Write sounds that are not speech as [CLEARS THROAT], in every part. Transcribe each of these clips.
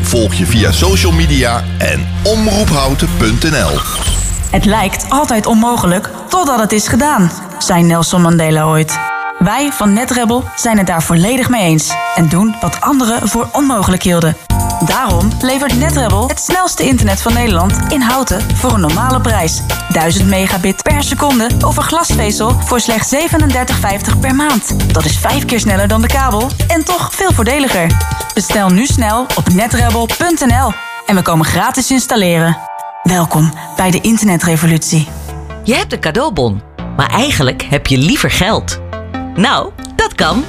Volg je via social media en omroephouten.nl. Het lijkt altijd onmogelijk totdat het is gedaan, zei Nelson Mandela ooit. Wij van NetRebel zijn het daar volledig mee eens en doen wat anderen voor onmogelijk hielden. Daarom levert NetRebel het snelste internet van Nederland in houten voor een normale prijs. 1000 megabit per seconde over glasvezel voor slechts 37,50 per maand. Dat is vijf keer sneller dan de kabel en toch veel voordeliger. Bestel nu snel op netrebel.nl en we komen gratis installeren. Welkom bij de internetrevolutie. Je hebt een cadeaubon, maar eigenlijk heb je liever geld. Nou, dat kan.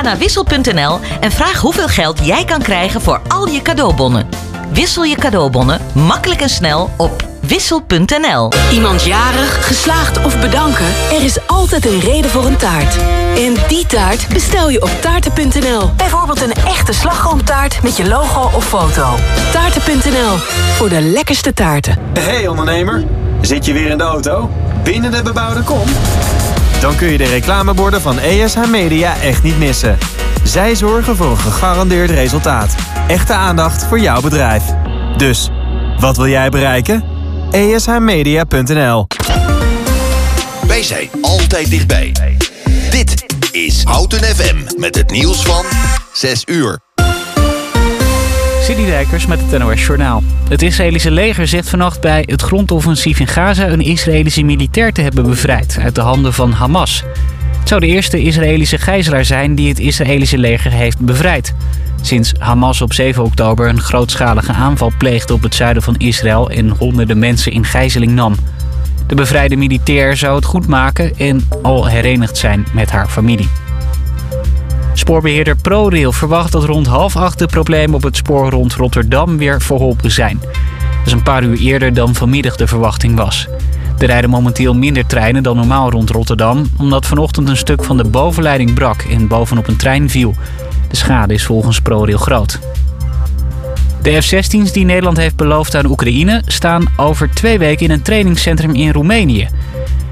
Ga naar wissel.nl en vraag hoeveel geld jij kan krijgen voor al je cadeaubonnen. Wissel je cadeaubonnen makkelijk en snel op wissel.nl. Iemand jarig, geslaagd of bedanken? Er is altijd een reden voor een taart. En die taart bestel je op taarten.nl. Bijvoorbeeld een echte slagroomtaart met je logo of foto. Taarten.nl, voor de lekkerste taarten. Hey ondernemer, zit je weer in de auto? Binnen de bebouwde kom? Dan kun je de reclameborden van ESH Media echt niet missen. Zij zorgen voor een gegarandeerd resultaat. Echte aandacht voor jouw bedrijf. Dus, wat wil jij bereiken? ESHmedia.nl Wij zijn altijd dichtbij. Dit is Houten FM met het nieuws van 6 uur. City Dijkers met het NOS Journaal. Het Israëlische leger zegt vannacht bij het grondoffensief in Gaza... een Israëlische militair te hebben bevrijd uit de handen van Hamas. Het zou de eerste Israëlische gijzelaar zijn die het Israëlische leger heeft bevrijd. Sinds Hamas op 7 oktober een grootschalige aanval pleegde op het zuiden van Israël... en honderden mensen in gijzeling nam. De bevrijde militair zou het goed maken en al herenigd zijn met haar familie. Spoorbeheerder ProRail verwacht dat rond half acht de problemen op het spoor rond Rotterdam weer verholpen zijn. Dat is een paar uur eerder dan vanmiddag de verwachting was. Er rijden momenteel minder treinen dan normaal rond Rotterdam, omdat vanochtend een stuk van de bovenleiding brak en bovenop een trein viel. De schade is volgens ProRail groot. De F-16's die Nederland heeft beloofd aan Oekraïne staan over twee weken in een trainingscentrum in Roemenië.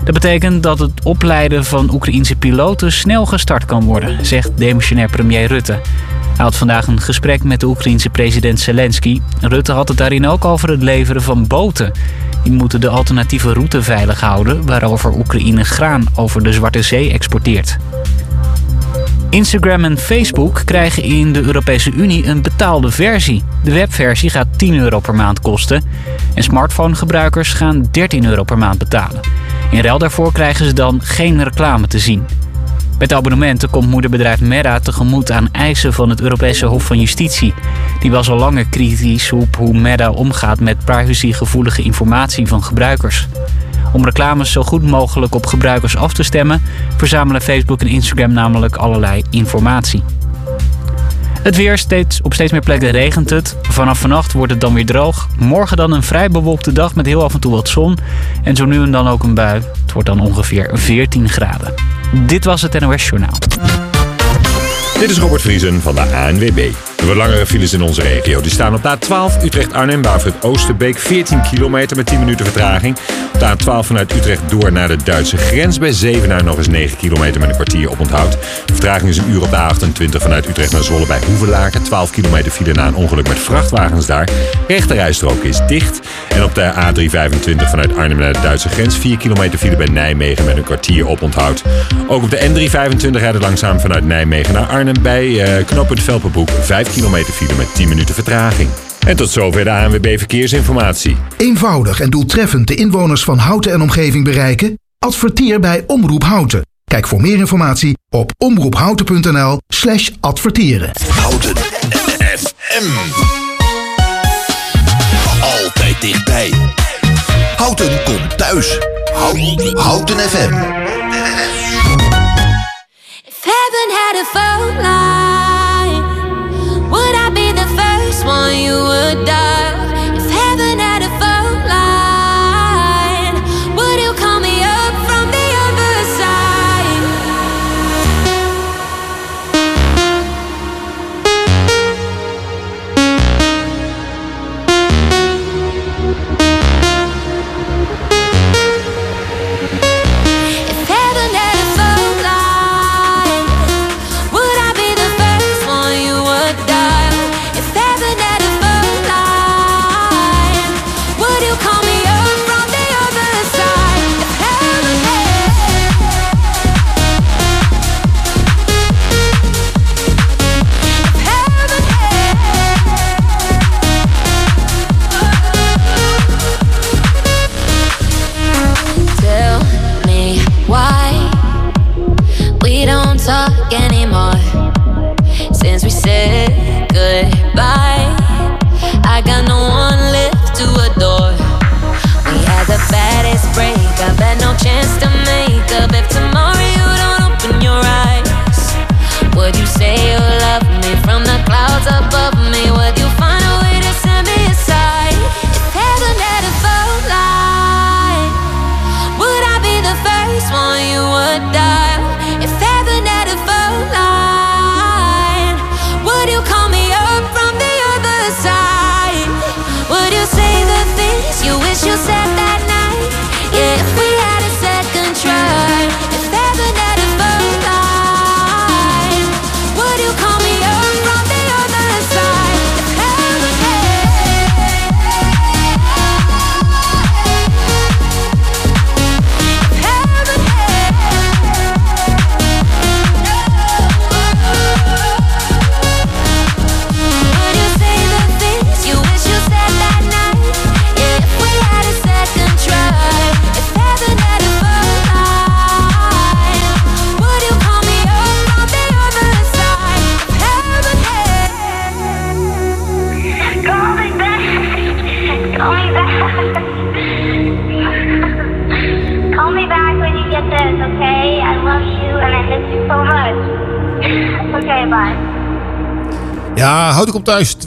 Dat betekent dat het opleiden van Oekraïense piloten snel gestart kan worden, zegt demissionair premier Rutte. Hij had vandaag een gesprek met de Oekraïense president Zelensky. Rutte had het daarin ook over het leveren van boten. Die moeten de alternatieve route veilig houden, waarover Oekraïne graan over de Zwarte Zee exporteert. Instagram en Facebook krijgen in de Europese Unie een betaalde versie. De webversie gaat 10 euro per maand kosten en smartphonegebruikers gaan 13 euro per maand betalen. In ruil daarvoor krijgen ze dan geen reclame te zien. Met abonnementen komt moederbedrijf Meta tegemoet aan eisen van het Europese Hof van Justitie. Die was al langer kritisch op hoe Meta omgaat met privacygevoelige informatie van gebruikers. Om reclames zo goed mogelijk op gebruikers af te stemmen, verzamelen Facebook en Instagram namelijk allerlei informatie. Het weer, steeds, op steeds meer plekken regent het. Vanaf vannacht wordt het dan weer droog. Morgen dan een vrij bewolkte dag met heel af en toe wat zon. En zo nu en dan ook een bui. Het wordt dan ongeveer 14 graden. Dit was het NOS Journaal. Dit is Robert Vriesen van de ANWB. De langere files in onze regio die staan op de A12 Utrecht-Arnhem, Bavert Oosterbeek 14 kilometer met 10 minuten vertraging. Op de A12 vanuit Utrecht door naar de Duitse grens bij Zevenaar nog eens 9 kilometer met een kwartier op onthoud. De vertraging is een uur op de A28 vanuit Utrecht naar Zwolle bij Hoevelaken. 12 kilometer file na een ongeluk met vrachtwagens daar. Rechterrijstrook is dicht. En op de A325 vanuit Arnhem naar de Duitse grens 4 kilometer file bij Nijmegen met een kwartier op onthoud. Ook op de N325 rijden langzaam vanuit Nijmegen naar Arnhem bij uh, knooppunt Velpenbroek 5 kilometer file met 10 minuten vertraging. En tot zover de ANWB Verkeersinformatie. Eenvoudig en doeltreffend de inwoners van Houten en omgeving bereiken? Adverteer bij Omroep Houten. Kijk voor meer informatie op omroephouten.nl slash adverteren. Houten FM. Altijd dichtbij. Houten komt thuis. Houten, Houten FM. If heaven had a phone line, you would dial?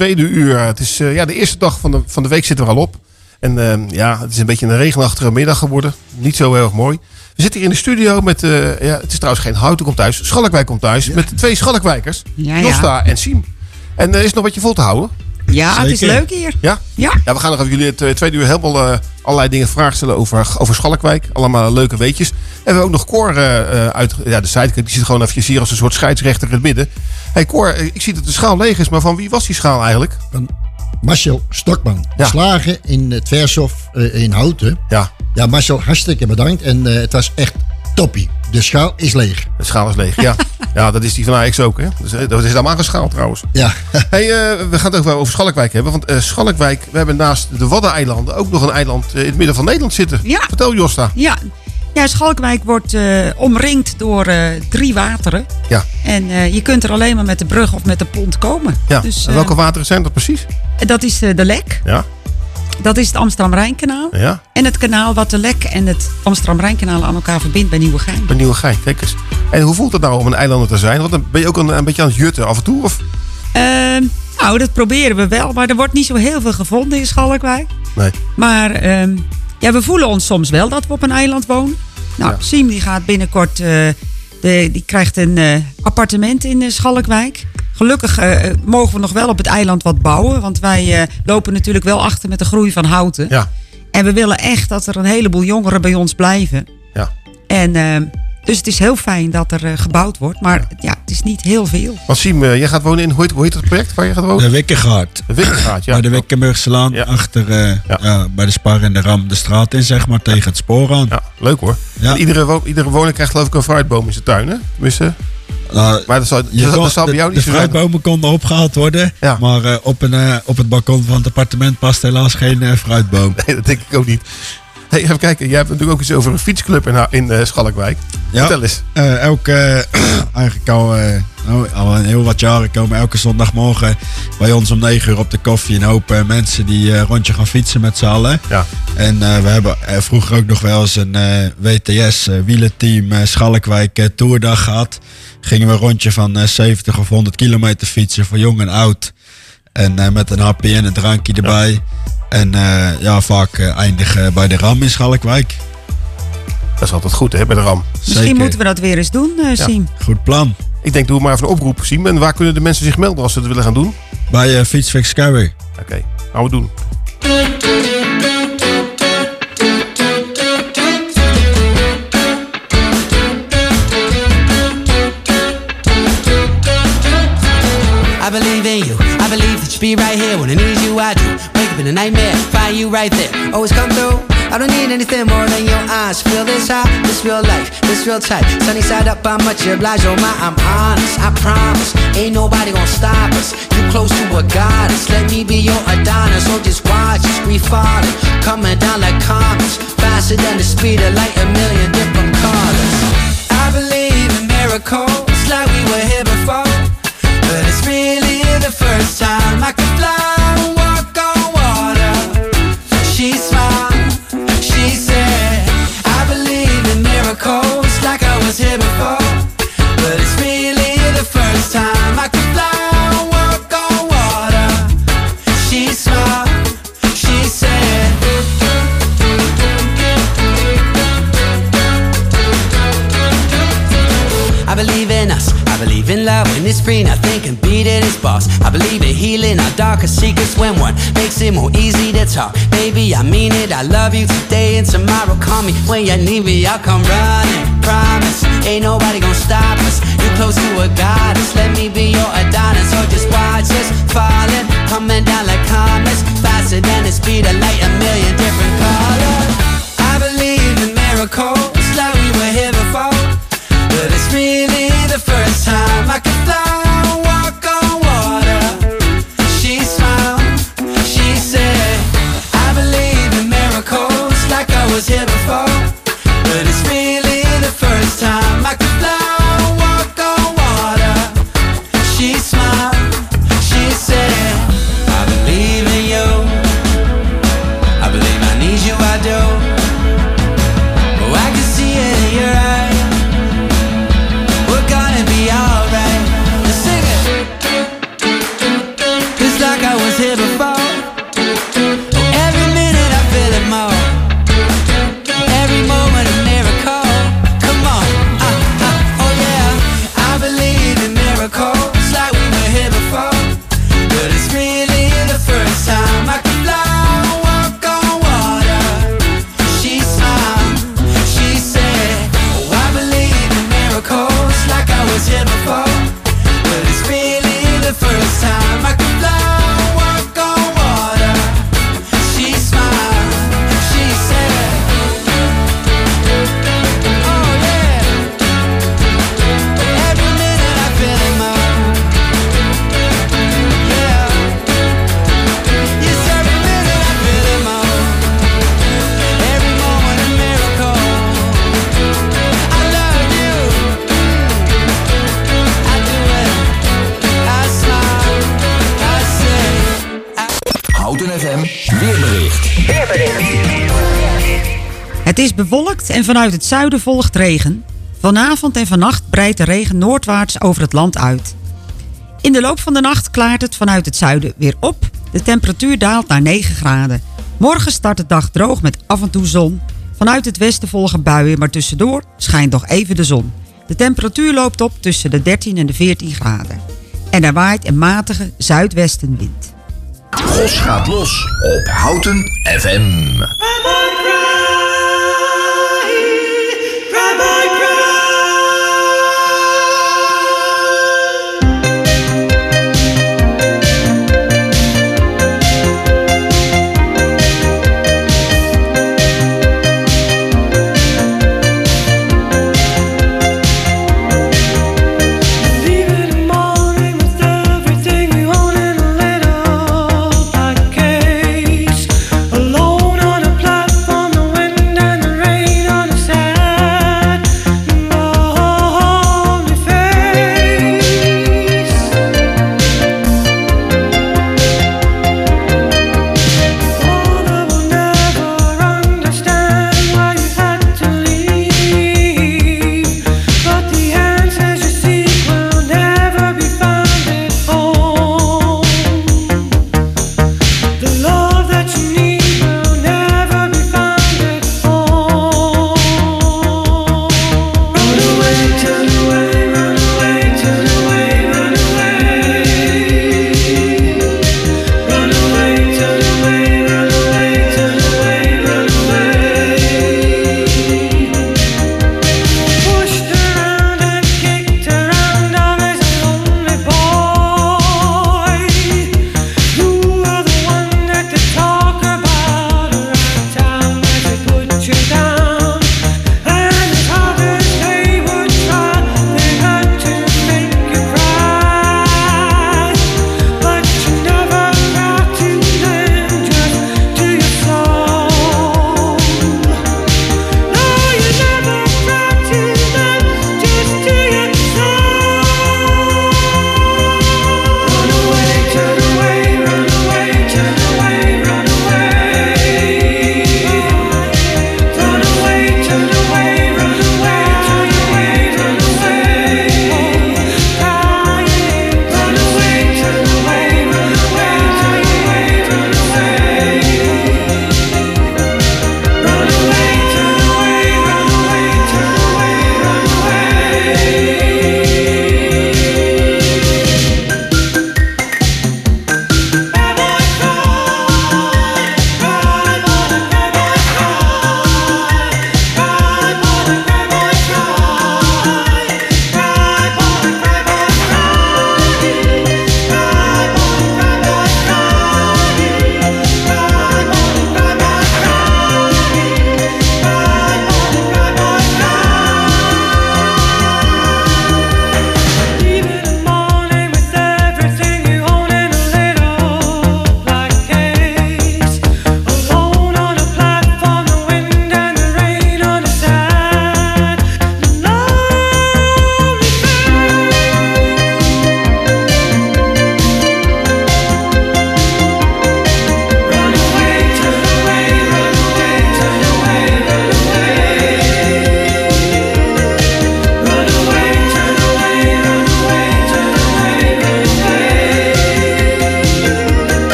Tweede uur. Het is eh, ja, de eerste dag van de, van de week zit er al op. En eh, ja, het is een beetje een regenachtige middag geworden. Niet zo heel erg mooi. We zitten hier in de studio met, eh, ja, het is trouwens geen Houten komt thuis, Schalkwijk komt thuis. Met twee Schalkwijkers, Ja. Josta en Siem. En er is nog wat je vol te houden. Ja, het is leuk hier. Ja? Ja. Ja, we gaan nog even jullie het tweede uur helemaal eh, allerlei dingen vragen stellen over, over Schalkwijk. Allemaal leuke weetjes. En we hebben ook nog Cor eh, eh, uit ja, de sidekick. Die zit gewoon even hier als een soort scheidsrechter in het midden. hey Cor, ik zie dat de schaal leeg is. Maar van wie was die schaal eigenlijk? Marcel Stokman. Ja. Slagen in het Vershof eh, in Houten. Ja. Ja, Marcel, hartstikke bedankt. En eh, het was echt toppie. De schaal is leeg. De schaal is leeg, ja. [LAUGHS] ja, dat is die van Ajax ook, hè. Dus, dat is allemaal geschaald trouwens. Ja. [LAUGHS] hey, eh, we gaan het ook wel over Schalkwijk hebben. Want eh, Schalkwijk, we hebben naast de Waddeneilanden ook nog een eiland eh, in het midden van Nederland zitten. Ja. Vertel Josta. Ja, ja Schalkwijk wordt eh, omringd door eh, drie wateren. Ja. En eh, je kunt er alleen maar met de brug of met de pont komen. ja. Dus, en welke wateren zijn dat precies? Dat is de Lek. Ja. Dat is het Amsterdam-Rijnkanaal. Ja. En het kanaal wat de Lek en het Amsterdam-Rijnkanaal aan elkaar verbindt bij Nieuwegein. Bij Nieuwegein, kijk eens. En hoe voelt het nou om een eilander te zijn? Want dan ben je ook een, een beetje aan het jutten af en toe? Of? Ehm, nou, dat proberen we wel. Maar er wordt niet zo heel veel gevonden in Schalkwijk. Nee. Maar ehm, ja, we voelen ons soms wel dat we op een eiland wonen. Nou, Ja. Siem die gaat binnenkort, eh, de, die krijgt een eh, appartement in eh, Schalkwijk. Gelukkig eh, mogen we nog wel op het eiland wat bouwen. Want wij eh, lopen natuurlijk wel achter met de groei van houten. Ja. En we willen echt dat er een heleboel jongeren bij ons blijven. Ja. En ehm, dus het is heel fijn dat er eh, gebouwd wordt. Maar ja, het is niet heel veel. Want Siem, eh, jij gaat wonen in, hoe heet, hoe heet het project waar je gaat wonen? De Wikkengaard. De Wikkengaard, ja. Bij de Wikkenburgslaan, achter ja. bij de Spar en de Ram de straat in, zeg maar, tegen het spoor aan. Ja, leuk hoor. Ja. En Iedere, wo- iedere woning krijgt geloof ik een fruitboom in zijn tuin, hè? Tenminste, Nou, maar dat zal, je dat, kon- dat zal bij de, jou de niet zo zijn. fruitbomen konden opgehaald worden, Ja. maar eh, op, een, eh, op het balkon van het appartement past helaas geen eh, fruitboom. Nee, dat denk ik ook niet. Hey, even kijken, jij hebt natuurlijk ook iets over een fietsclub in, in eh, Schalkwijk. Ja. Vertel eens. Eh, elke, eh, eigenlijk al, nou, al een heel wat jaren komen elke zondagmorgen bij ons om 9 uur op de koffie een hoop mensen die eh, rondje gaan fietsen met z'n allen. Ja. En we hebben vroeger ook nog wel eens een WTS wielenteam Schalkwijk Tourdag gehad. Gingen we een rondje van eh, 70 of 100 kilometer fietsen voor jong en oud. En eh, met een hapje en een drankje erbij. En eh, ja, vaak eh, eindigen bij de Ram in Schalkwijk. Dat is altijd goed, hè, bij de RAM. Misschien moeten we dat weer eens doen, Siem. Goed plan. Ik denk, doe maar even een oproep, Siem. En waar kunnen de mensen zich melden als ze het willen gaan doen? Bij eh, Fietsfix Skyway. Oké, gaan we doen. I believe in you. Be right here when I need you. I do. Wake up in a nightmare, find you right there. Always come through. I don't need anything more than your eyes. Feel this high, this real life, this real tight. Sunny side up, I'm much obliged. Oh my, I'm honest. I promise, ain't nobody gonna stop us. You close to a goddess. Let me be your Adonis. So just watch us, we falling, coming down like comets, faster than the speed of light, a million different colors. I believe in miracles the first time I could fly and walk on water. She smiled, she said, I believe in miracles like I was here before. But it's really the first time I could. When it's free. Nothing can beat it. It's boss. I believe in healing our darkest secrets when one makes it more easy to talk. Baby, I mean it. I love you today and tomorrow. Call me when you need me. I'll come running. Promise, ain't nobody gonna stop us. You're close to a goddess. Let me be your Adonis. Or just watch us falling, coming down like comets, faster than the speed of light. A million different Houten FM weerbericht. Het is bewolkt en vanuit het zuiden volgt regen. Vanavond en vannacht breidt de regen noordwaarts over het land uit. In de loop van de nacht klaart het vanuit het zuiden weer op. De temperatuur daalt naar 9 graden. Morgen start de dag droog met af en toe zon. Vanuit het westen volgen buien, maar tussendoor schijnt nog even de zon. De temperatuur loopt op tussen de 13 en de 14 graden. En er waait een matige zuidwestenwind. Gos gaat los op Houten FM.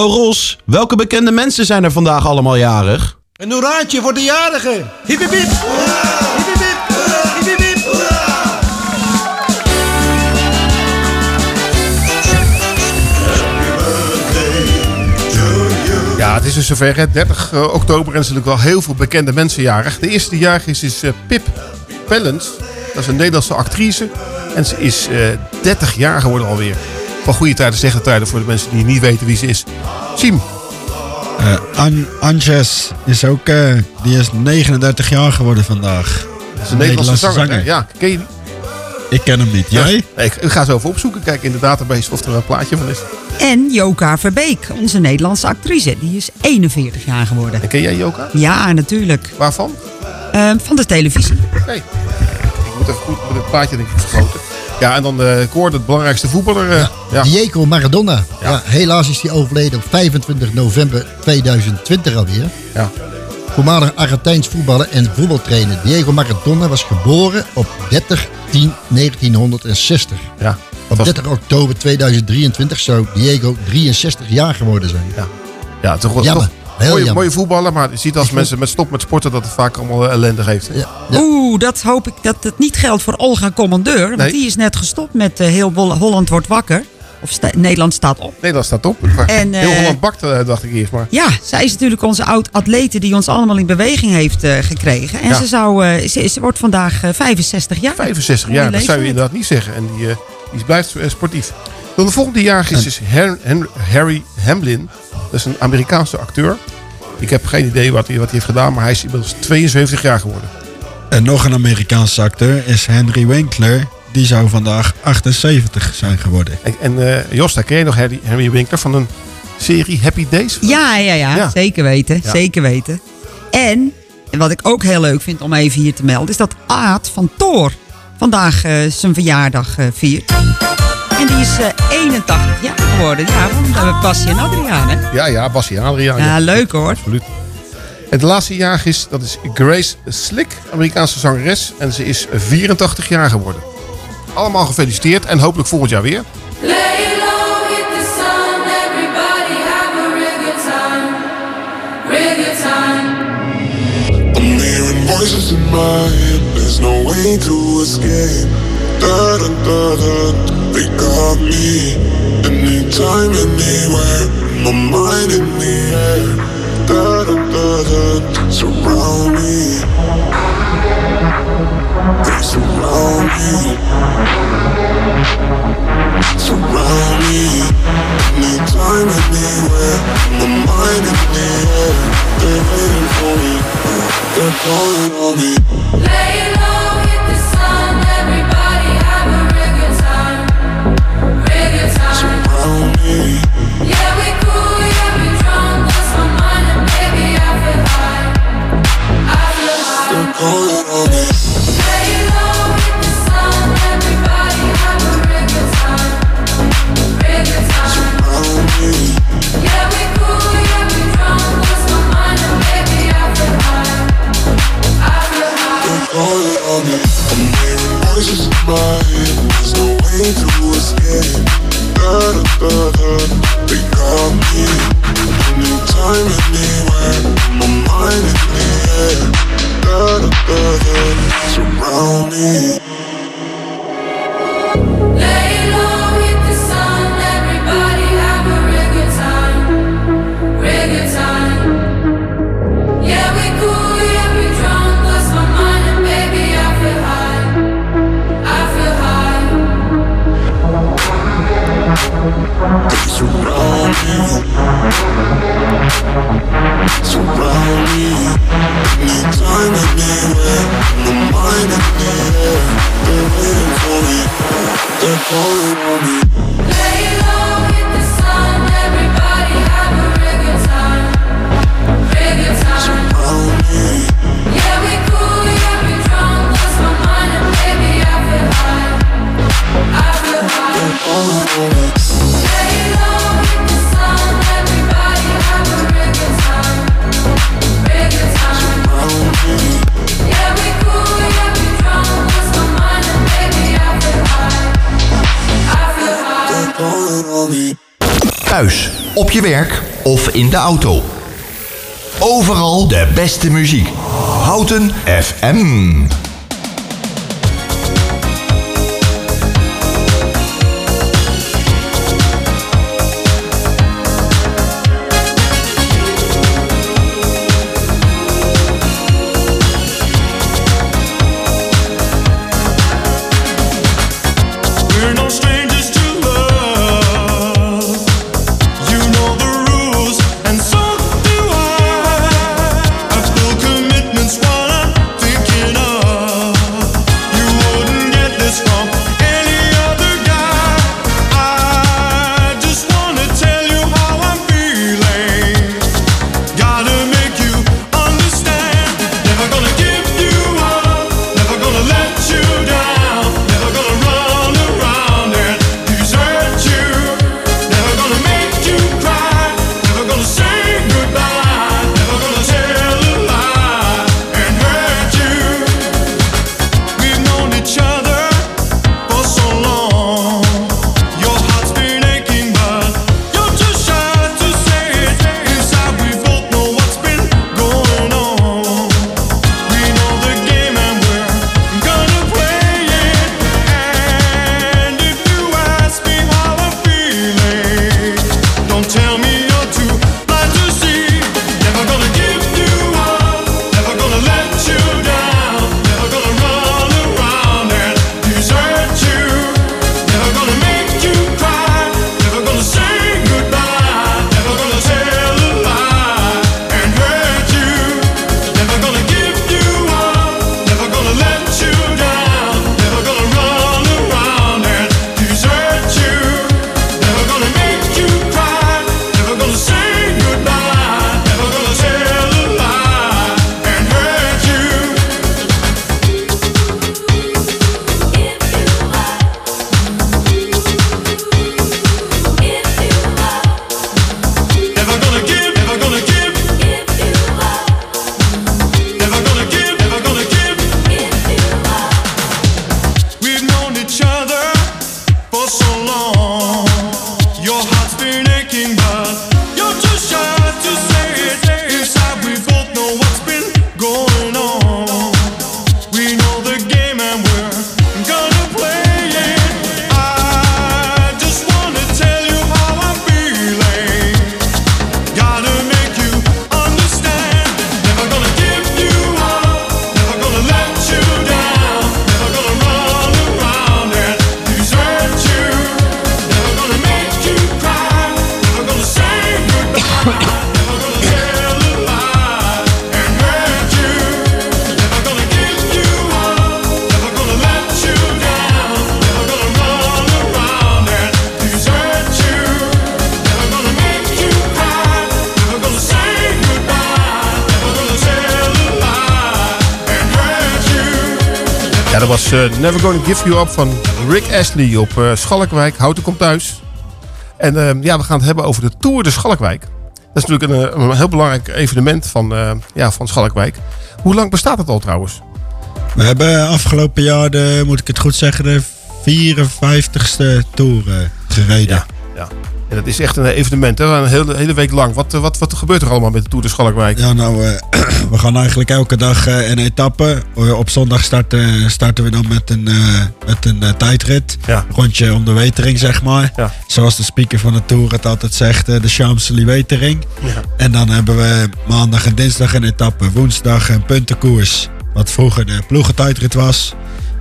Hallo Ros, welke bekende mensen zijn er vandaag allemaal jarig? Een hoeraatje voor de jarigen. Hip hip hip. Hip hip hip. Hip hip hip. Ja, het is dus zover. hè. 30 eh, oktober en er zijn natuurlijk wel heel veel bekende mensen jarig. De eerste jarig is, is eh, Pip Pellens. Dat is een Nederlandse actrice. En ze is eh 30 jaar geworden alweer. Van goede tijden, slechte tijden voor de mensen die niet weten wie ze is. Siem. Eh, An Anjes is ook, eh, die is 39 jaar geworden vandaag. Dat is een Nederlandse zanger. Ja, ken je die? Ik ken hem niet. Jij? Ja, ik, ik ga zo even opzoeken. Kijken in de database of er een plaatje van is. En Joka Verbeek, onze Nederlandse actrice. Die is 41 jaar geworden. En ken jij Joka? Ja, natuurlijk. Waarvan? Ehm, van de televisie. Oké. Ik moet even goed met het plaatje denk ik vergroten. Ja, en dan eh Koor, de belangrijkste voetballer. eh, ja. Diego Maradona. Ja. helaas is hij overleden op 25 november 2020 alweer. Ja. Voormalig Argentijns voetballer en voetbaltrainer Diego Maradona was geboren op 30 10 1960. Ja, op 30 oktober 2023 zou Diego 63 jaar geworden zijn. Ja, ja toch wel Jammer. toch mooie, voetballer, maar je ziet als mensen met stop met sporten dat het vaak allemaal eh, ellendig heeft. hè? Oeh, dat hoop ik dat het niet geldt voor Olga Commandeur. Want Nee. die is net gestopt met eh, Heel Holland wordt wakker. Of sta- Nederland staat op. Nederland staat op. En, Heel eh, Holland bakt, eh, dacht ik eerst maar. Ja, zij is natuurlijk onze oud-atlete die ons allemaal in beweging heeft eh, gekregen. En Ja. ze, zou, ze, ze wordt vandaag eh, 65 jaar. 65 Mooie jaar, dat zou je inderdaad niet zeggen. En die, die blijft sportief. Dan de volgende jaar is dus Hen- Hen- Harry Hamlin. Dat is een Amerikaanse acteur. Ik heb geen idee wat hij, wat hij heeft gedaan, maar hij is inmiddels 72 jaar geworden. En nog een Amerikaanse acteur is Henry Winkler. Die zou vandaag 78 zijn geworden. En, en eh, Josta, ken je nog Harry, Henry Winkler van een serie Happy Days? Ja, ja, ja, Ja. zeker weten. Ja. Zeker weten. En, en wat ik ook heel leuk vind om even hier te melden, is dat Aad van Toor vandaag eh, zijn verjaardag eh, viert. En die is eh, 81 jaar geworden. Ja, van uh, Basje en Adriaan, hè? Ja, ja, Bassie en Adriaan. Ja, leuk hoor. Absoluut. En de laatste jaar is, dat is Grace Slick, Amerikaanse zangeres. En ze is 84 jaar geworden. Allemaal gefeliciteerd en hopelijk volgend jaar weer. Lay low, hit the sun, everybody have a real good time, real good time. I'm hearing voices in my head, there's no way to escape. Da da da da, they got me. Anytime, anywhere, my mind in the air. Da da da da, surround me. They surround me. Surround me. Anytime, anywhere, my mind in the air. They're waiting for me. They're calling on me. Lay low, hit the sun, de auto. Overal de beste muziek. Houten FM. Give You Up van Rick Astley op eh, Schalkwijk. Houten komt thuis. En eh, ja, we gaan het hebben over de Tour de Schalkwijk. Dat is natuurlijk een, eh, een heel belangrijk evenement van, eh, ja, van Schalkwijk. Hoe lang bestaat het al trouwens? We hebben afgelopen jaar, de, moet ik het goed zeggen, de 54ste Tour gereden. Ja. En dat is echt een evenement, hè? een hele, hele week lang. Wat, eh, wat, wat gebeurt er allemaal met de Tour de Schalkwijk? Ja, nou, eh, [CLEARS THROAT] we gaan eigenlijk elke dag eh, een etappe. Op zondag starten, starten we dan met een, eh, met een tijdrit. Rondje om de wetering, zeg maar. Zoals de speaker van de Tour het altijd zegt, de Champs-Élysées-wetering. Ja. En dan hebben we maandag en dinsdag een etappe. Woensdag een puntenkoers, wat vroeger de ploegentijdrit was.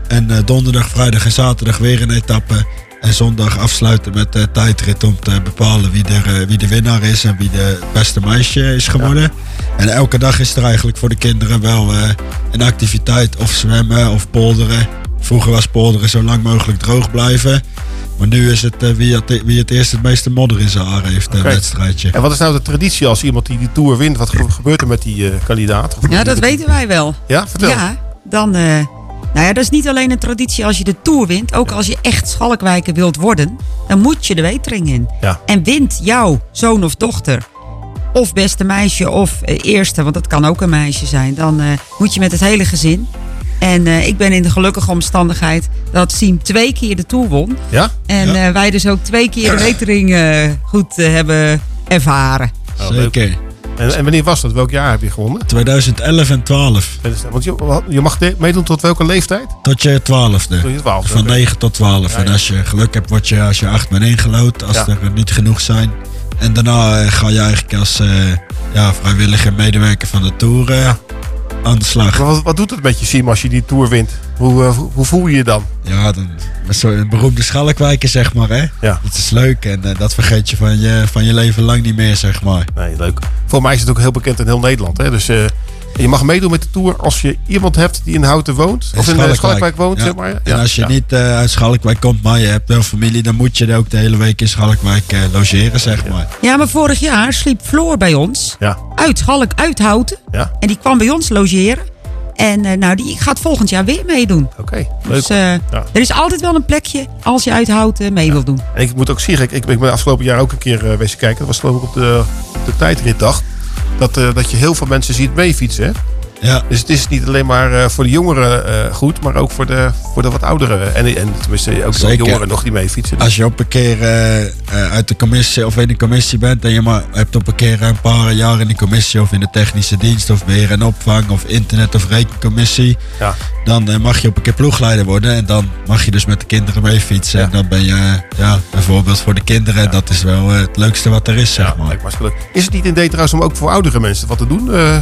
En donderdag, vrijdag en zaterdag weer een etappe. En zondag afsluiten met de tijdrit om te bepalen wie, er, eh, wie de winnaar is en wie de beste meisje is geworden. En elke dag is er eigenlijk voor de kinderen wel eh, een activiteit. Of zwemmen of polderen. Vroeger was polderen zo lang mogelijk droog blijven. Maar nu is het eh, wie, het wie het eerst het meeste modder in zijn haar heeft, een wedstrijdje. En wat is nou de traditie als iemand die die Tour wint? Wat ge- gebeurt er met die eh, kandidaat? Of Ja, dat weten wij wel. Ja, vertel. Ja, dan. Nou ja, dat is niet alleen een traditie als je de Tour wint. Ook als je echt Schalkwijker wilt worden, dan moet je de wetering in. Ja. En wint jouw zoon of dochter, of beste meisje, of eh, eerste, want dat kan ook een meisje zijn. Dan eh, moet je met het hele gezin. En eh, ik ben in de gelukkige omstandigheid dat Siem twee keer de Tour won. Ja? En Ja. eh, wij dus ook twee keer de wetering goed hebben ervaren. Zeker. En, en wanneer was dat? Welk jaar heb je gewonnen? 2011 en 12. Want je, je mag meedoen tot welke leeftijd? Tot je twaalfde. Tot je twaalfde, Van oké. 9 tot 12. Ja, En als je geluk hebt, word je als je 8 bent ingelood. Als er niet genoeg zijn. En daarna eh, ga je eigenlijk als eh, ja, vrijwilliger medewerker van de Tour eh, aan de slag. Wat, wat doet het met je, Sim, als je die Tour wint? Hoe, eh, hoe, hoe voel je je dan? Ja, dan, met zo'n beroemde schalkwijker, zeg maar. Hè? Ja. Dat is leuk en eh, dat vergeet je van, je van je leven lang niet meer, zeg maar. Nee, leuk. Voor mij is het ook heel bekend in heel Nederland. Hè? Dus eh, je mag meedoen met de Tour als je iemand hebt die in Houten woont. Of in de Schalkwijk woont, Ja. zeg maar. En Ja, als je ja. niet eh, uit Schalkwijk komt, maar je hebt wel familie, dan moet je er ook de hele week in Schalkwijk eh, logeren, zeg maar. Ja, maar vorig jaar sliep Floor bij ons. Ja. Uit Schalk, uit Houten. Ja. En die kwam bij ons logeren. En eh, nou, die gaat volgend jaar weer meedoen. Oké, leuk. Dus eh, Ja. er is altijd wel een plekje als je uit Houten mee wil doen. En ik moet ook zeggen, ik, ik ben afgelopen jaar ook een keer uh, wezen kijken. Dat was geloof ik op de, op de tijdritdag. Dat, eh, dat je heel veel mensen ziet meefietsen. Ja. Dus het is niet alleen maar eh, voor de jongeren eh, goed, maar ook voor de, voor de wat ouderen. En, en tenminste ook de jongeren nog die meefietsen. Als je op een keer eh, uit de commissie of in de commissie bent en je maar hebt op een keer een paar jaar in de commissie of in de technische dienst of beheer en opvang of internet of rekencommissie, Ja. dan mag je op een keer ploegleider worden en dan mag je dus met de kinderen mee fietsen. En dan ben je ja, een voorbeeld voor de kinderen en dat is wel het leukste wat er is, zeg maar. Is het niet een idee trouwens om ook voor oudere mensen wat te doen? Eh,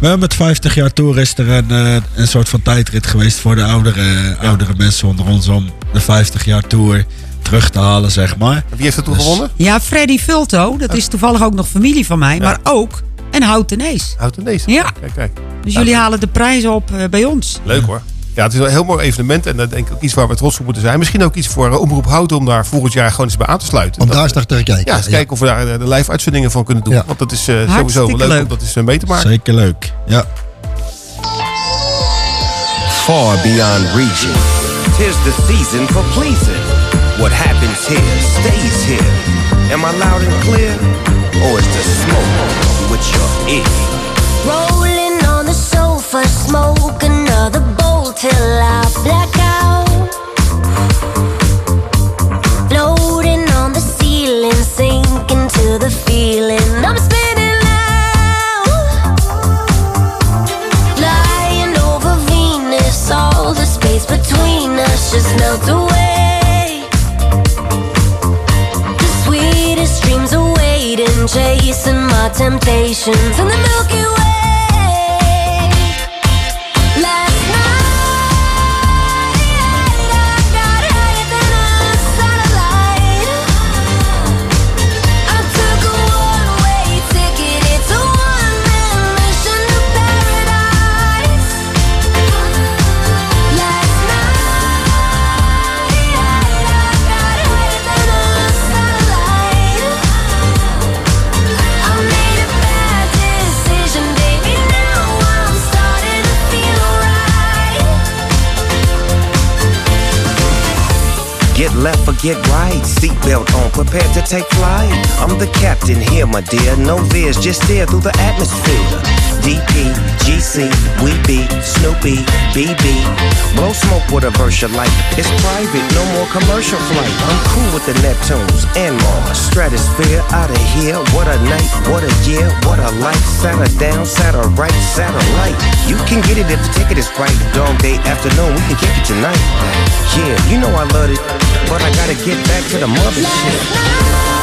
Wel, met 50 jaar tour is er een, eh, een soort van tijdrit geweest voor de oudere, oudere mensen onder ons om de 50 jaar tour terug te halen, zeg maar. wie heeft er toen Dus- gewonnen? Ja, Freddy Vulto, dat is toevallig ook nog familie van mij, maar ook een Houtenees. Houtenees? Ja. Kijk, kijk. Dus jullie halen de prijzen op eh, bij ons. Leuk hoor. Ja, het is wel een heel mooi evenement en dat denk ik ook iets waar we trots op moeten zijn. Misschien ook iets voor eh, Omroep Houten om daar volgend jaar gewoon eens bij aan te sluiten. Om Dat- daar eens naar te kijken. Ja, eens Ja. kijken of we daar de live uitzendingen van kunnen doen. Want dat is sowieso leuk, leuk. om dat eens mee te maken. Zeker leuk, ja. Far beyond reaching. Tis the season for pleasing. What happens here stays here. Am I loud and clear? Or is the smoke with your ear? Rolling on the sofa, smoke another bowl till I black out. Chasing my temptations in the Milky Way. Left or get right. Seatbelt on, prepared to take flight. I'm the captain here, my dear. No veers, just steer through the atmosphere. DP, GC, we be Snoopy, BB. Blow smoke with a verse like. It's private, no more commercial flight. I'm cool with the Neptunes and Mars. Stratosphere out of here. What a night, what a year, what a life. Satter down, satter right, satellite. You can get it if the ticket is right. Dog day afternoon, we can kick it tonight. Yeah, you know I love it, but I gotta get back to the mothership. We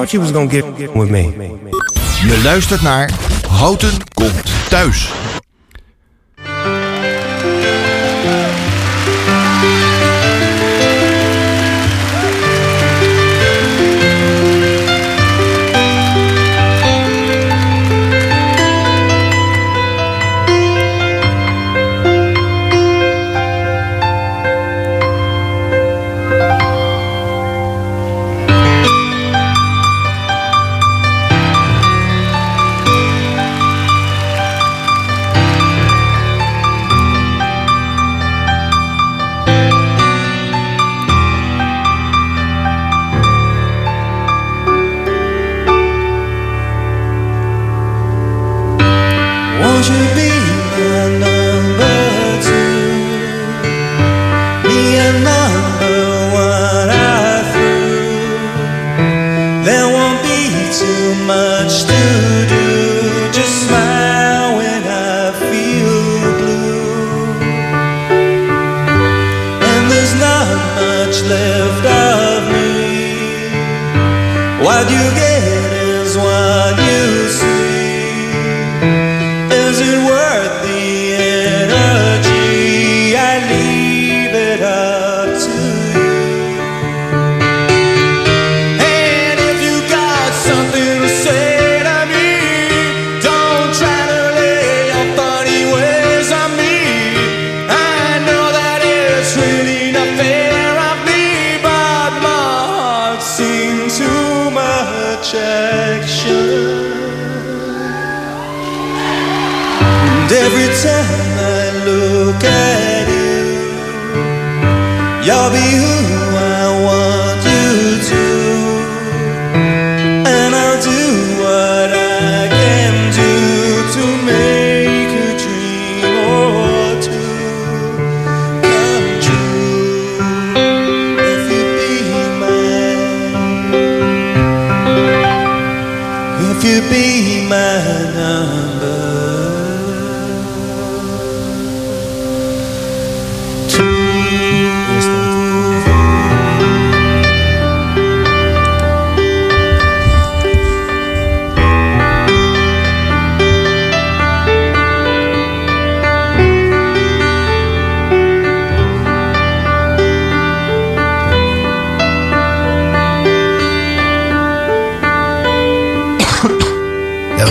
thought you was gonna get with me. Je luistert naar Houten komt thuis.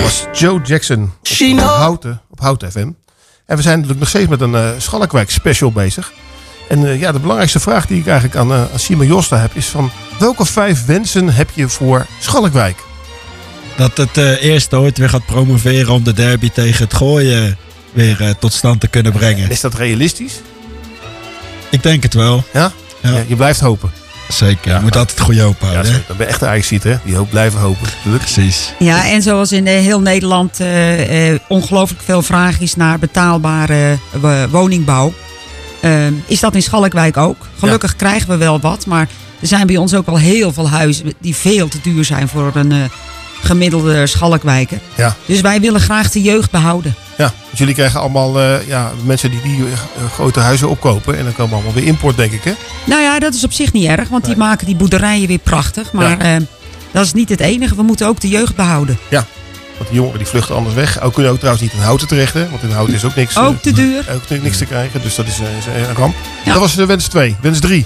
Was Joe Jackson op, op Houten, op Houten FM. En we zijn natuurlijk nog steeds met een eh Schalkwijk special bezig. En eh, ja, de belangrijkste vraag die ik eigenlijk aan, eh, aan Simon Josta heb is van... Welke vijf wensen heb je voor Schalkwijk? Dat het eh eerst ooit weer gaat promoveren om de derby tegen het gooien weer tot stand te kunnen brengen. Is dat realistisch? Ik denk het wel. Ja? Ja, je blijft hopen. Zeker, je moet altijd goede hoop houden. Ja, dan ben je echt een Ajaxiet, hè? Die hoop blijven hopen. Natuurlijk. Precies. Ja, en zoals in eh, heel Nederland eh, eh, ongelooflijk veel vraag is naar betaalbare woningbouw. eh, is dat in Schalkwijk ook? Gelukkig krijgen we wel wat, maar er zijn bij ons ook al heel veel huizen die veel te duur zijn voor een eh, gemiddelde Schalkwijker. Ja. Dus wij willen graag de jeugd behouden. Ja, dus jullie krijgen allemaal eh, ja, mensen die die eh, grote huizen opkopen. En dan komen allemaal weer import, denk ik, hè? Nou ja, dat is op zich niet erg, want die maken die boerderijen weer prachtig. Maar eh, dat is niet het enige. We moeten ook de jeugd behouden. Ja, want die jongeren die vluchten anders weg. Ook kunnen ook trouwens niet in houten terecht, hè? Want in houten is ook niks, Ook te duur. ook niks te krijgen. Dus dat is, is een ramp. Dat was de wens 2. Wens 3.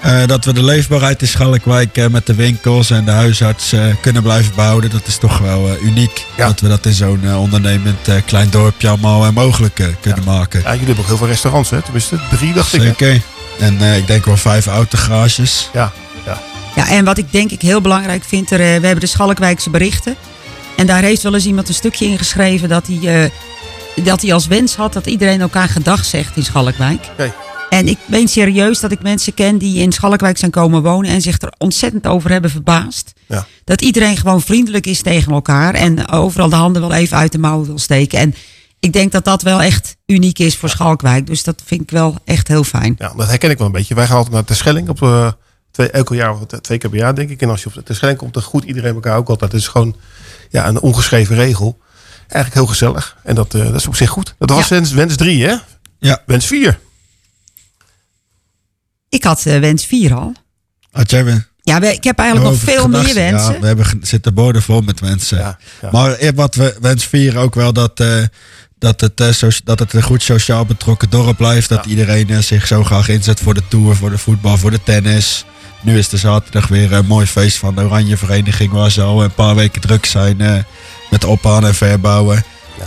Eh, dat we de leefbaarheid in Schalkwijk eh, met de winkels en de huisarts eh, kunnen blijven behouden. Dat is toch wel eh, uniek. Dat we dat in zo'n ondernemend eh, klein dorpje allemaal mogelijk kunnen maken. Ja, jullie hebben ook heel veel restaurants, hè? Tenminste, drie dacht ik. hè? Zeker. En eh, ik denk wel vijf autogarages. Ja, ja. Ja, en wat ik denk ik heel belangrijk vind, er, we hebben de Schalkwijkse berichten. En daar heeft wel eens iemand een stukje in geschreven dat hij, eh, dat hij als wens had dat iedereen elkaar gedag zegt in Schalkwijk. Oké. En ik meen serieus dat ik mensen ken die in Schalkwijk zijn komen wonen en zich er ontzettend over hebben verbaasd. Ja. Dat iedereen gewoon vriendelijk is tegen elkaar en overal de handen wel even uit de mouwen wil steken. En ik denk dat dat wel echt uniek is voor Schalkwijk. Dus dat vind ik wel echt heel fijn. Ja, dat herken ik wel een beetje. Wij gaan altijd naar Terschelling op eh, twee, elke jaar of twee keer per jaar, denk ik. En als je op Terschelling komt, dan groet iedereen elkaar ook altijd. Het is gewoon ja, een ongeschreven regel. Eigenlijk heel gezellig. En dat, eh, dat is op zich goed. Dat was wens, wens drie, hè? Ja. Wens vier. Ik had eh, wens 4 al. Had jij weer? Ja, we- ik heb eigenlijk nog veel gedacht- meer wensen. Ja, we hebben zitten borden vol met wensen. ja. Maar eh, wat we wens vieren ook wel dat, eh, dat, het, so- dat het een goed sociaal betrokken dorp blijft. Dat iedereen zich zo graag inzet voor de tour, voor de voetbal, voor de tennis. Nu is de zaterdag weer een mooi feest van de Oranje Vereniging. Waar ze al een paar weken druk zijn eh, met ophalen en verbouwen.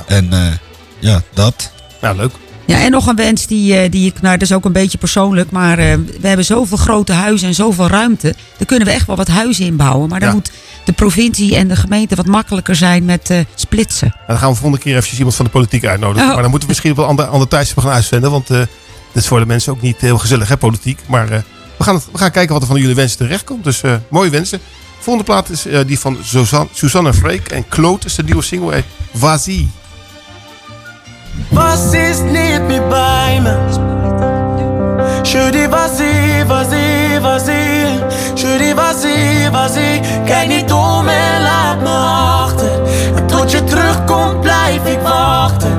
En eh, ja, dat. Ja, leuk. Ja, en nog een wens die, eh, die ik, nou, dat is ook een beetje persoonlijk, maar eh, we hebben zoveel grote huizen en zoveel ruimte. Daar kunnen we echt wel wat huizen inbouwen. Maar dan Ja. moet de provincie en de gemeente wat makkelijker zijn met eh, splitsen. Nou, dan gaan we volgende keer even iemand van de politiek uitnodigen. Oh. Maar dan moeten we misschien op een ander, ander tijdstip gaan uitzenden. Want eh dit is voor de mensen ook niet heel gezellig, hè, politiek. Maar we, gaan het, we gaan kijken wat er van jullie wensen terecht komt. Dus mooie wensen. Volgende plaat is die van Suzanne, Suzanne Freek. En Kloot is de nieuwe single. Hey, Wazie. Was is niet meer bij me? Je dis vas-y, vas-y, vas-y. Je dis vas-y, vas-y. Kijk niet om en laat me achter. En tot je terugkomt blijf ik wachten.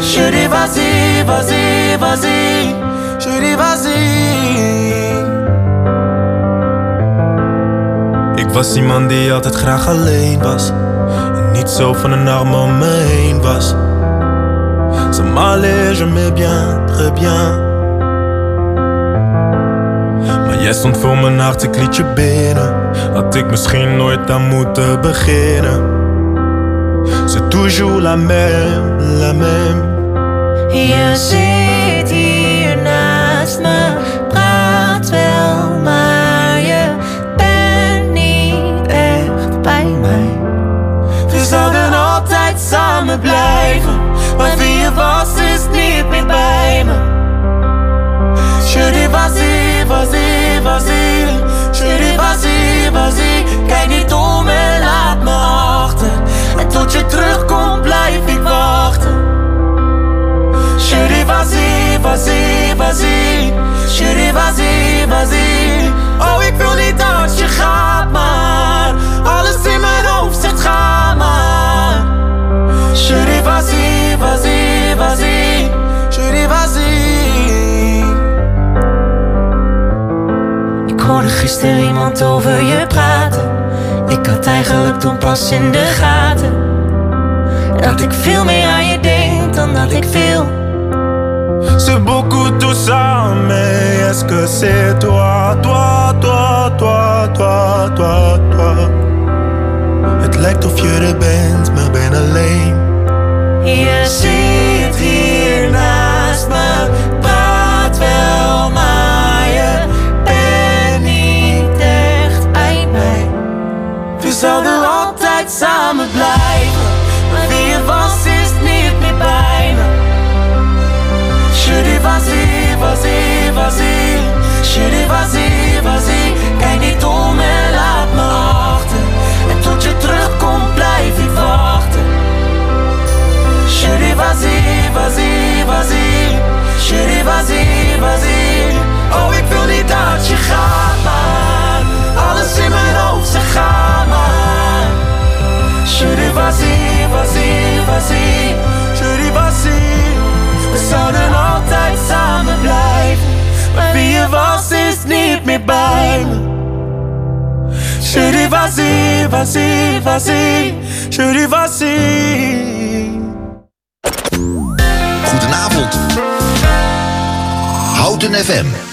Je dis vas-y, vas-y, vas-y. Je dis vas-y. Ik was iemand die altijd graag alleen was. Niet zo van een arm om me heen was. Ça m'allait, je m'ai bien, très bien. Maar jij stond voor mijn hart, ik liet je binnen. Had ik misschien nooit aan moeten beginnen. C'est toujours la même, la même. Je samen blijven. Maar wie je was is niet meer bij me. Je dis vas-y, vas-y, vas-y. Je dis vas-y, vas-y. Kijk niet om en laat me achter. En tot je terugkomt blijf ik wachten. Je dis vas-y, vas-y, vas-y. Je dis vas-y, vas-y. Oh, ik wil niet dat je gaat, maar alles in dis vas-y, vas-y, vas-y. Je dis vas-y. Ik hoorde gisteren iemand over je praten. Ik had eigenlijk toen pas in de gaten. Dat ik veel meer aan je denk dan dat ik wil. C'est beaucoup tout ça, mais est-ce que c'est toi, toi, toi, toi, toi, toi, toi? Het lijkt of je er bent, maar. Je zit hier naast me, praat wel, maar je bent niet echt bij mij. We zouden altijd samen blijven, vas-y, vas-y, vas-y. Dis vas-y. Goedenavond. Houten FM.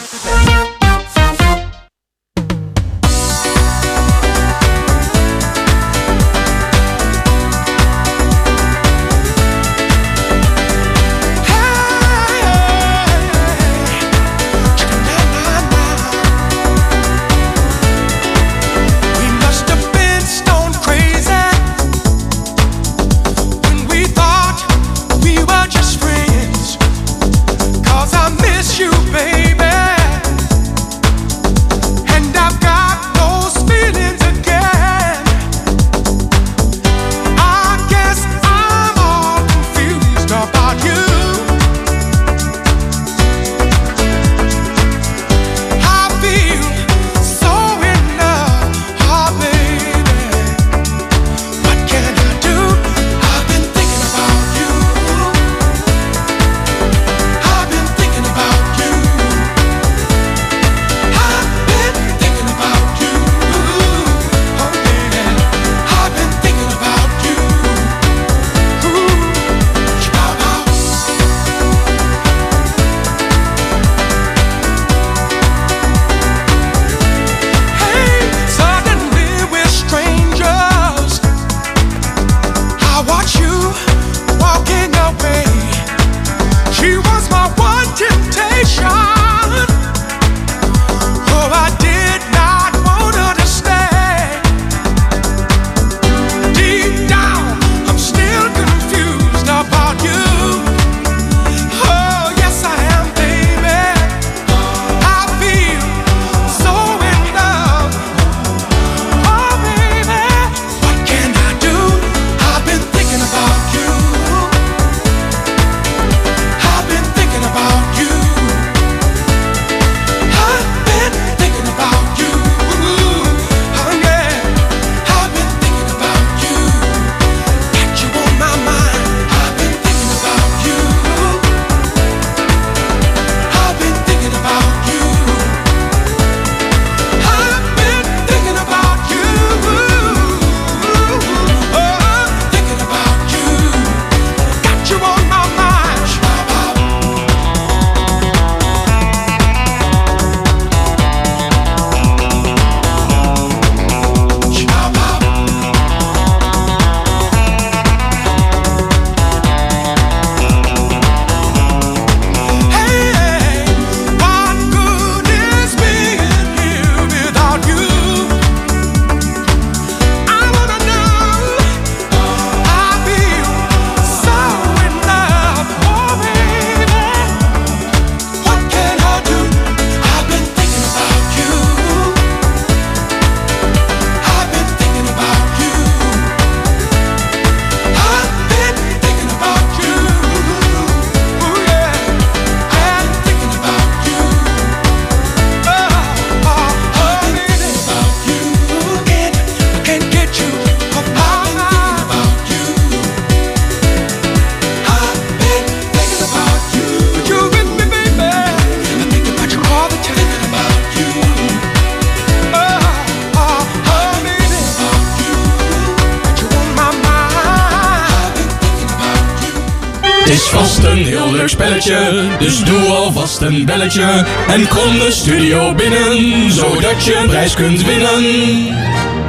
Spelletje. Dus doe alvast een belletje. En kom de studio binnen, zodat je een prijs kunt winnen.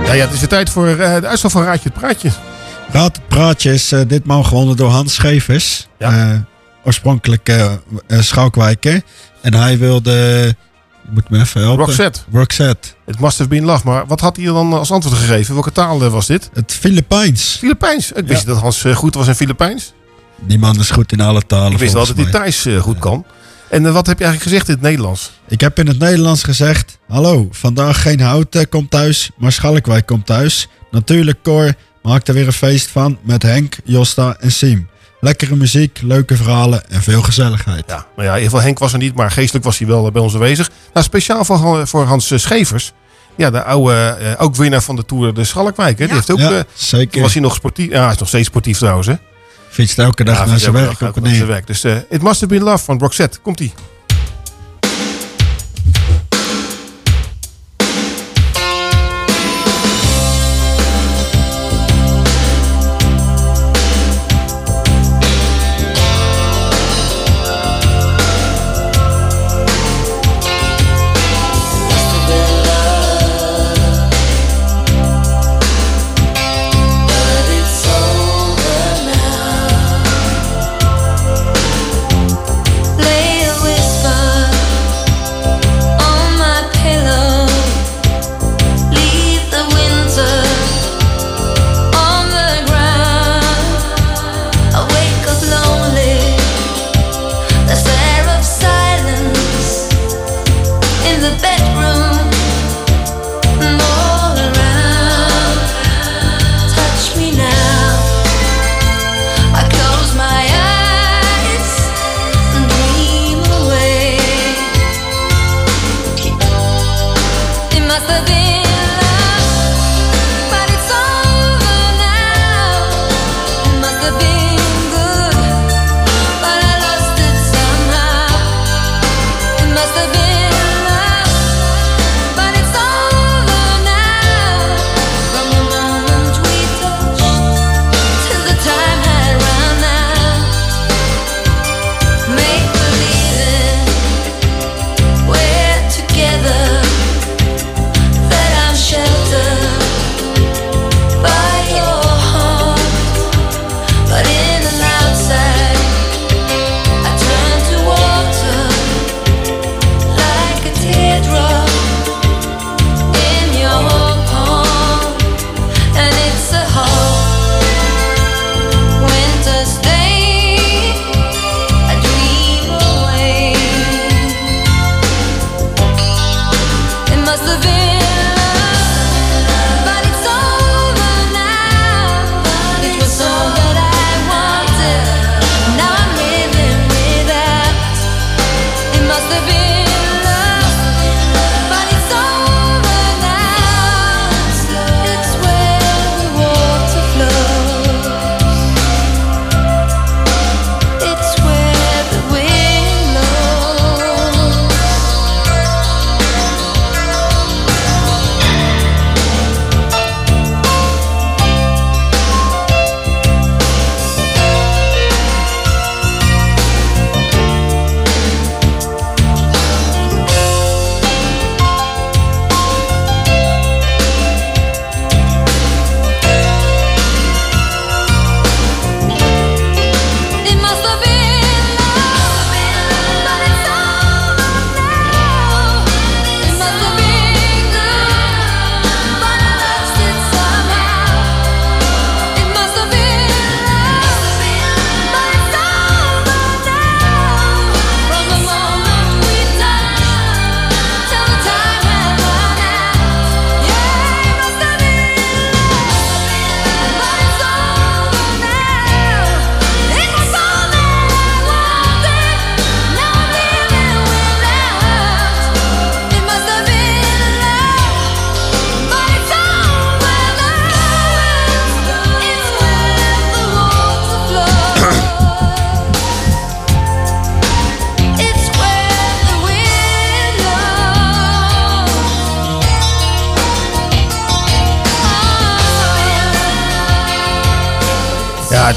Ja, ja, het is de tijd voor eh, de uitslag van Raadje het Praatje. Raad het praatje is eh, ditmaal gewonnen door Hans Schevers. Eh, oorspronkelijk eh eh, Schalkwijker. En hij wilde... Je moet me even helpen. Roxette. Roxette. Het must have been love. Maar wat had hij dan als antwoord gegeven? Welke taal was dit? Het Filipijns. Filipijns. Ik wist dat Hans goed was in Filipijns. Die man is goed in alle talen. Ik wist wel dat hij. Thijs eh, goed kan. En eh, wat heb je eigenlijk gezegd in het Nederlands? Ik heb in het Nederlands gezegd... Hallo, vandaag geen Houten komt thuis, maar Schalkwijk komt thuis. Natuurlijk Cor maakt er weer een feest van met Henk, Josta en Siem. Lekkere muziek, leuke verhalen en veel gezelligheid. Ja, nou ja, in ieder geval Henk was er niet, maar geestelijk was hij wel eh, bij ons aanwezig. Nou, speciaal voor, voor Hans eh, Schevers. Ja, de oude, eh, ook winnaar van de Tour de Schalkwijk. Hè? Die heeft ook, Ja, eh, zeker. was hij nog sportief. Ja, hij is nog steeds sportief trouwens. Hè? Fietst elke dag Ja, naar zijn elke werk dag op zijn werk. Dus eh It Must Have Been Love van Roxette. Komt-ie.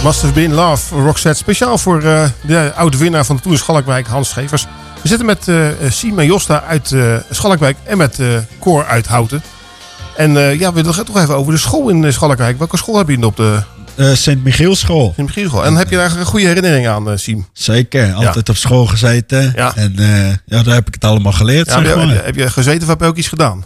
Must Have Been Love, Roxette. Speciaal voor eh, de oude winnaar van de Tour Schalkwijk, Hans Schevers. We zitten met eh Siem en Josta uit eh Schalkwijk en met eh Cor uit Houten. En eh, ja, we willen het toch even over de school in eh, Schalkwijk. Welke school heb je op de Eh Sint-Michielschool. Sint-Michielschool? En heb je daar een goede herinnering aan, eh Siem? Zeker, altijd op school gezeten. En eh, ja, daar heb ik het allemaal geleerd. Ja, heb, je, heb, gezeten of heb je ook iets gedaan?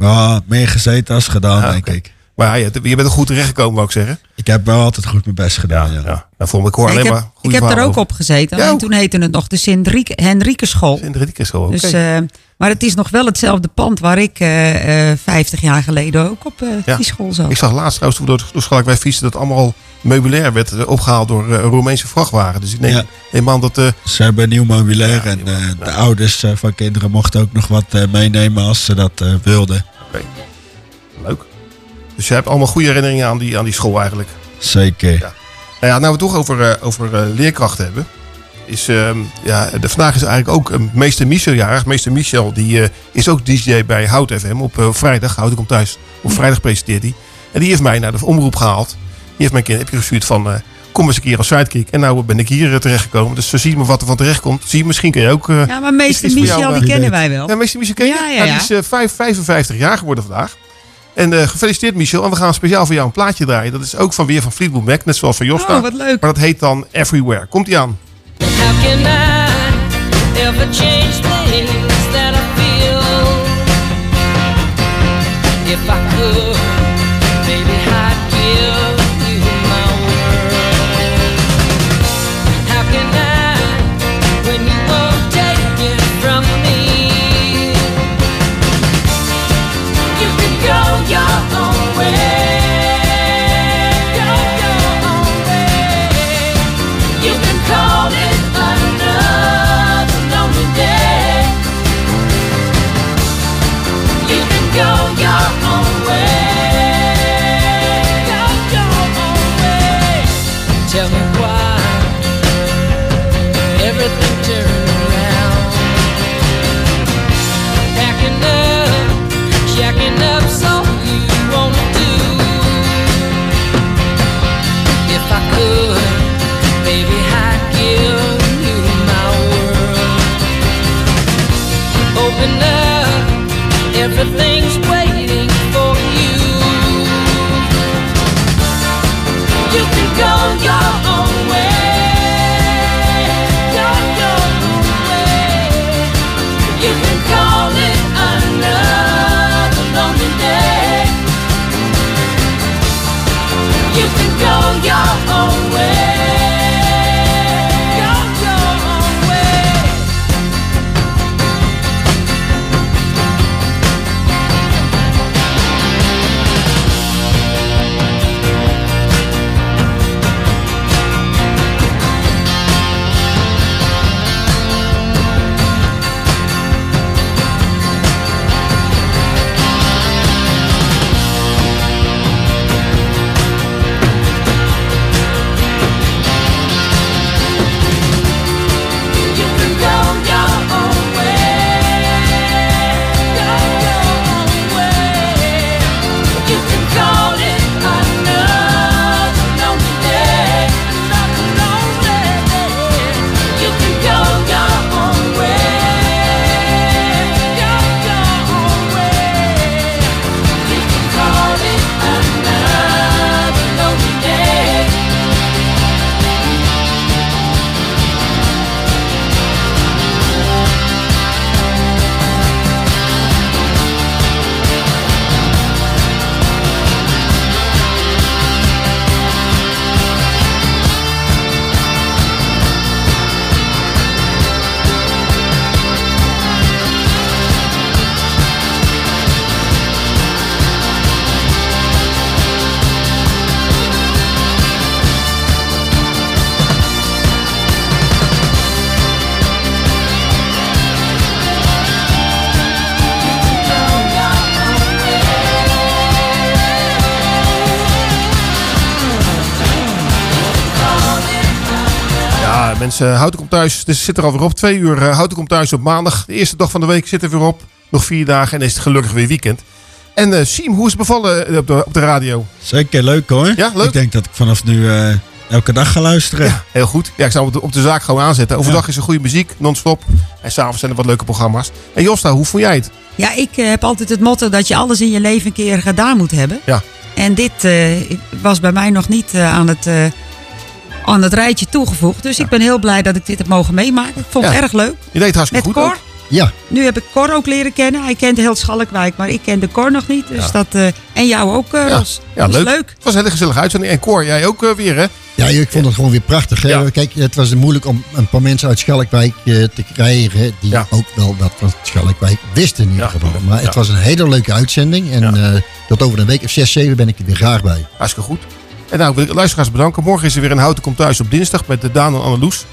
Ja, meer gezeten als gedaan, denk ik. Maar ja, je, je bent er goed terechtgekomen, wou ik zeggen. Ik heb wel altijd goed mijn best gedaan. Ja, ja. Nou, voor me hoor ik alleen heb, maar ik heb er ook over. op gezeten. Ja, en toen heette het nog de Sint-Henrike School. Sint-Henrike School, oké. Dus, eh, maar het is nog wel hetzelfde pand waar ik eh, eh, 50 jaar geleden ook op eh, Ja. die school zat. Ik zag laatst trouwens toen we door, door Schalkwijk fietsen dat allemaal meubilair werd eh, opgehaald door eh, een Roemeense vrachtwagen. Dus ik neem, Ja. neem aan dat... eh, Ze hebben nieuw meubilair en eh, de ouders eh, van kinderen mochten ook nog wat eh, meenemen als ze dat eh, wilden. leuk. Dus je hebt allemaal goede herinneringen aan die, aan die school eigenlijk. Zeker. Nou ja, nou we het toch over, eh, over eh, leerkrachten hebben. Is, ehm, ja, de, vandaag is eigenlijk ook een meester Michel jarig. Meester Michel die, eh, is ook DJ bij Hout FM op eh, vrijdag. Hout komt thuis. Op vrijdag presenteert hij. En die heeft mij naar de omroep gehaald. Die heeft mijn kind heb je gestuurd van... eh, kom eens een keer als sidekick. En nou ben ik hier eh, terechtgekomen. Dus zo zien we wat er van terecht komt. Zie je, misschien kun je ook... eh, Ja, maar meester jou, Michel, eh, die kennen wij wel. Ja, meester Michel ken je? Ja, ja, Nou, ja. die is eh, vijf- 55 jaar geworden vandaag. En eh, gefeliciteerd Michel. En we gaan speciaal voor jou een plaatje draaien. Dat is ook van weer van Fleetwood Mac. Net zoals van Josta. Oh, wat leuk. Maar dat heet dan Everywhere. Komt ie aan. How can I ever change things that I feel? If I could, Houten komt thuis. Dus zit er alweer op. Twee uur eh, Houten komt thuis op maandag. De eerste dag van de week zit er weer op. Nog vier dagen en dan is het gelukkig weer weekend. En eh Siem, hoe is het bevallen eh, op de, op de radio? Zeker leuk hoor. Ja, leuk. Ik denk dat ik vanaf nu eh, elke dag gaan luisteren. Heel goed. Ja, ik zou hem op de zaak gewoon aanzetten. Overdag is er goede muziek, non-stop. En s'avonds zijn er wat leuke programma's. En Josta, hoe vond jij het? Ja, ik eh, heb altijd het motto dat je alles in je leven een keer gedaan moet hebben. Ja. En dit eh, was bij mij nog niet eh, aan, het, eh, aan het rijtje toegevoegd. Dus ik ben heel blij dat ik dit heb mogen meemaken. Ik vond het erg leuk. Je deed het hartstikke Met goed Cor. ook. Ja. Nu heb ik Cor ook leren kennen. Hij kent heel Schalkwijk, maar ik kende Cor nog niet. Dus Ja. dat, eh, en jou ook, eh, Ja, Ros. ja Dus leuk. Het was een hele gezellige uitzending. En Cor, jij ook eh, weer, hè? Ja, ik vond het gewoon weer prachtig. Hè? Kijk, het was moeilijk om een paar mensen uit Schalkwijk eh, te krijgen. die ook wel wat van Schalkwijk wisten in ieder geval. Maar het was een hele leuke uitzending. En eh, tot over een week of zes, zeven ben ik er weer graag bij. Hartstikke goed. En nou wil ik de luisteraars bedanken. Morgen is er weer een Houten Komt Thuis op dinsdag met de Daan en Anneloes.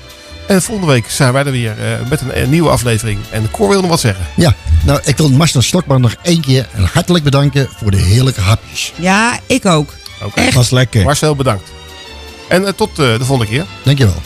En volgende week zijn wij er weer eh, met een, eh, nieuwe aflevering. En Cor wil nog wat zeggen. Ja, nou, ik wil Marcel Stokman nog één keer hartelijk bedanken voor de heerlijke hapjes. Ja, ik ook. Oké. Echt. Was lekker. Marcel, bedankt. En eh, tot eh, de volgende keer. Dankjewel.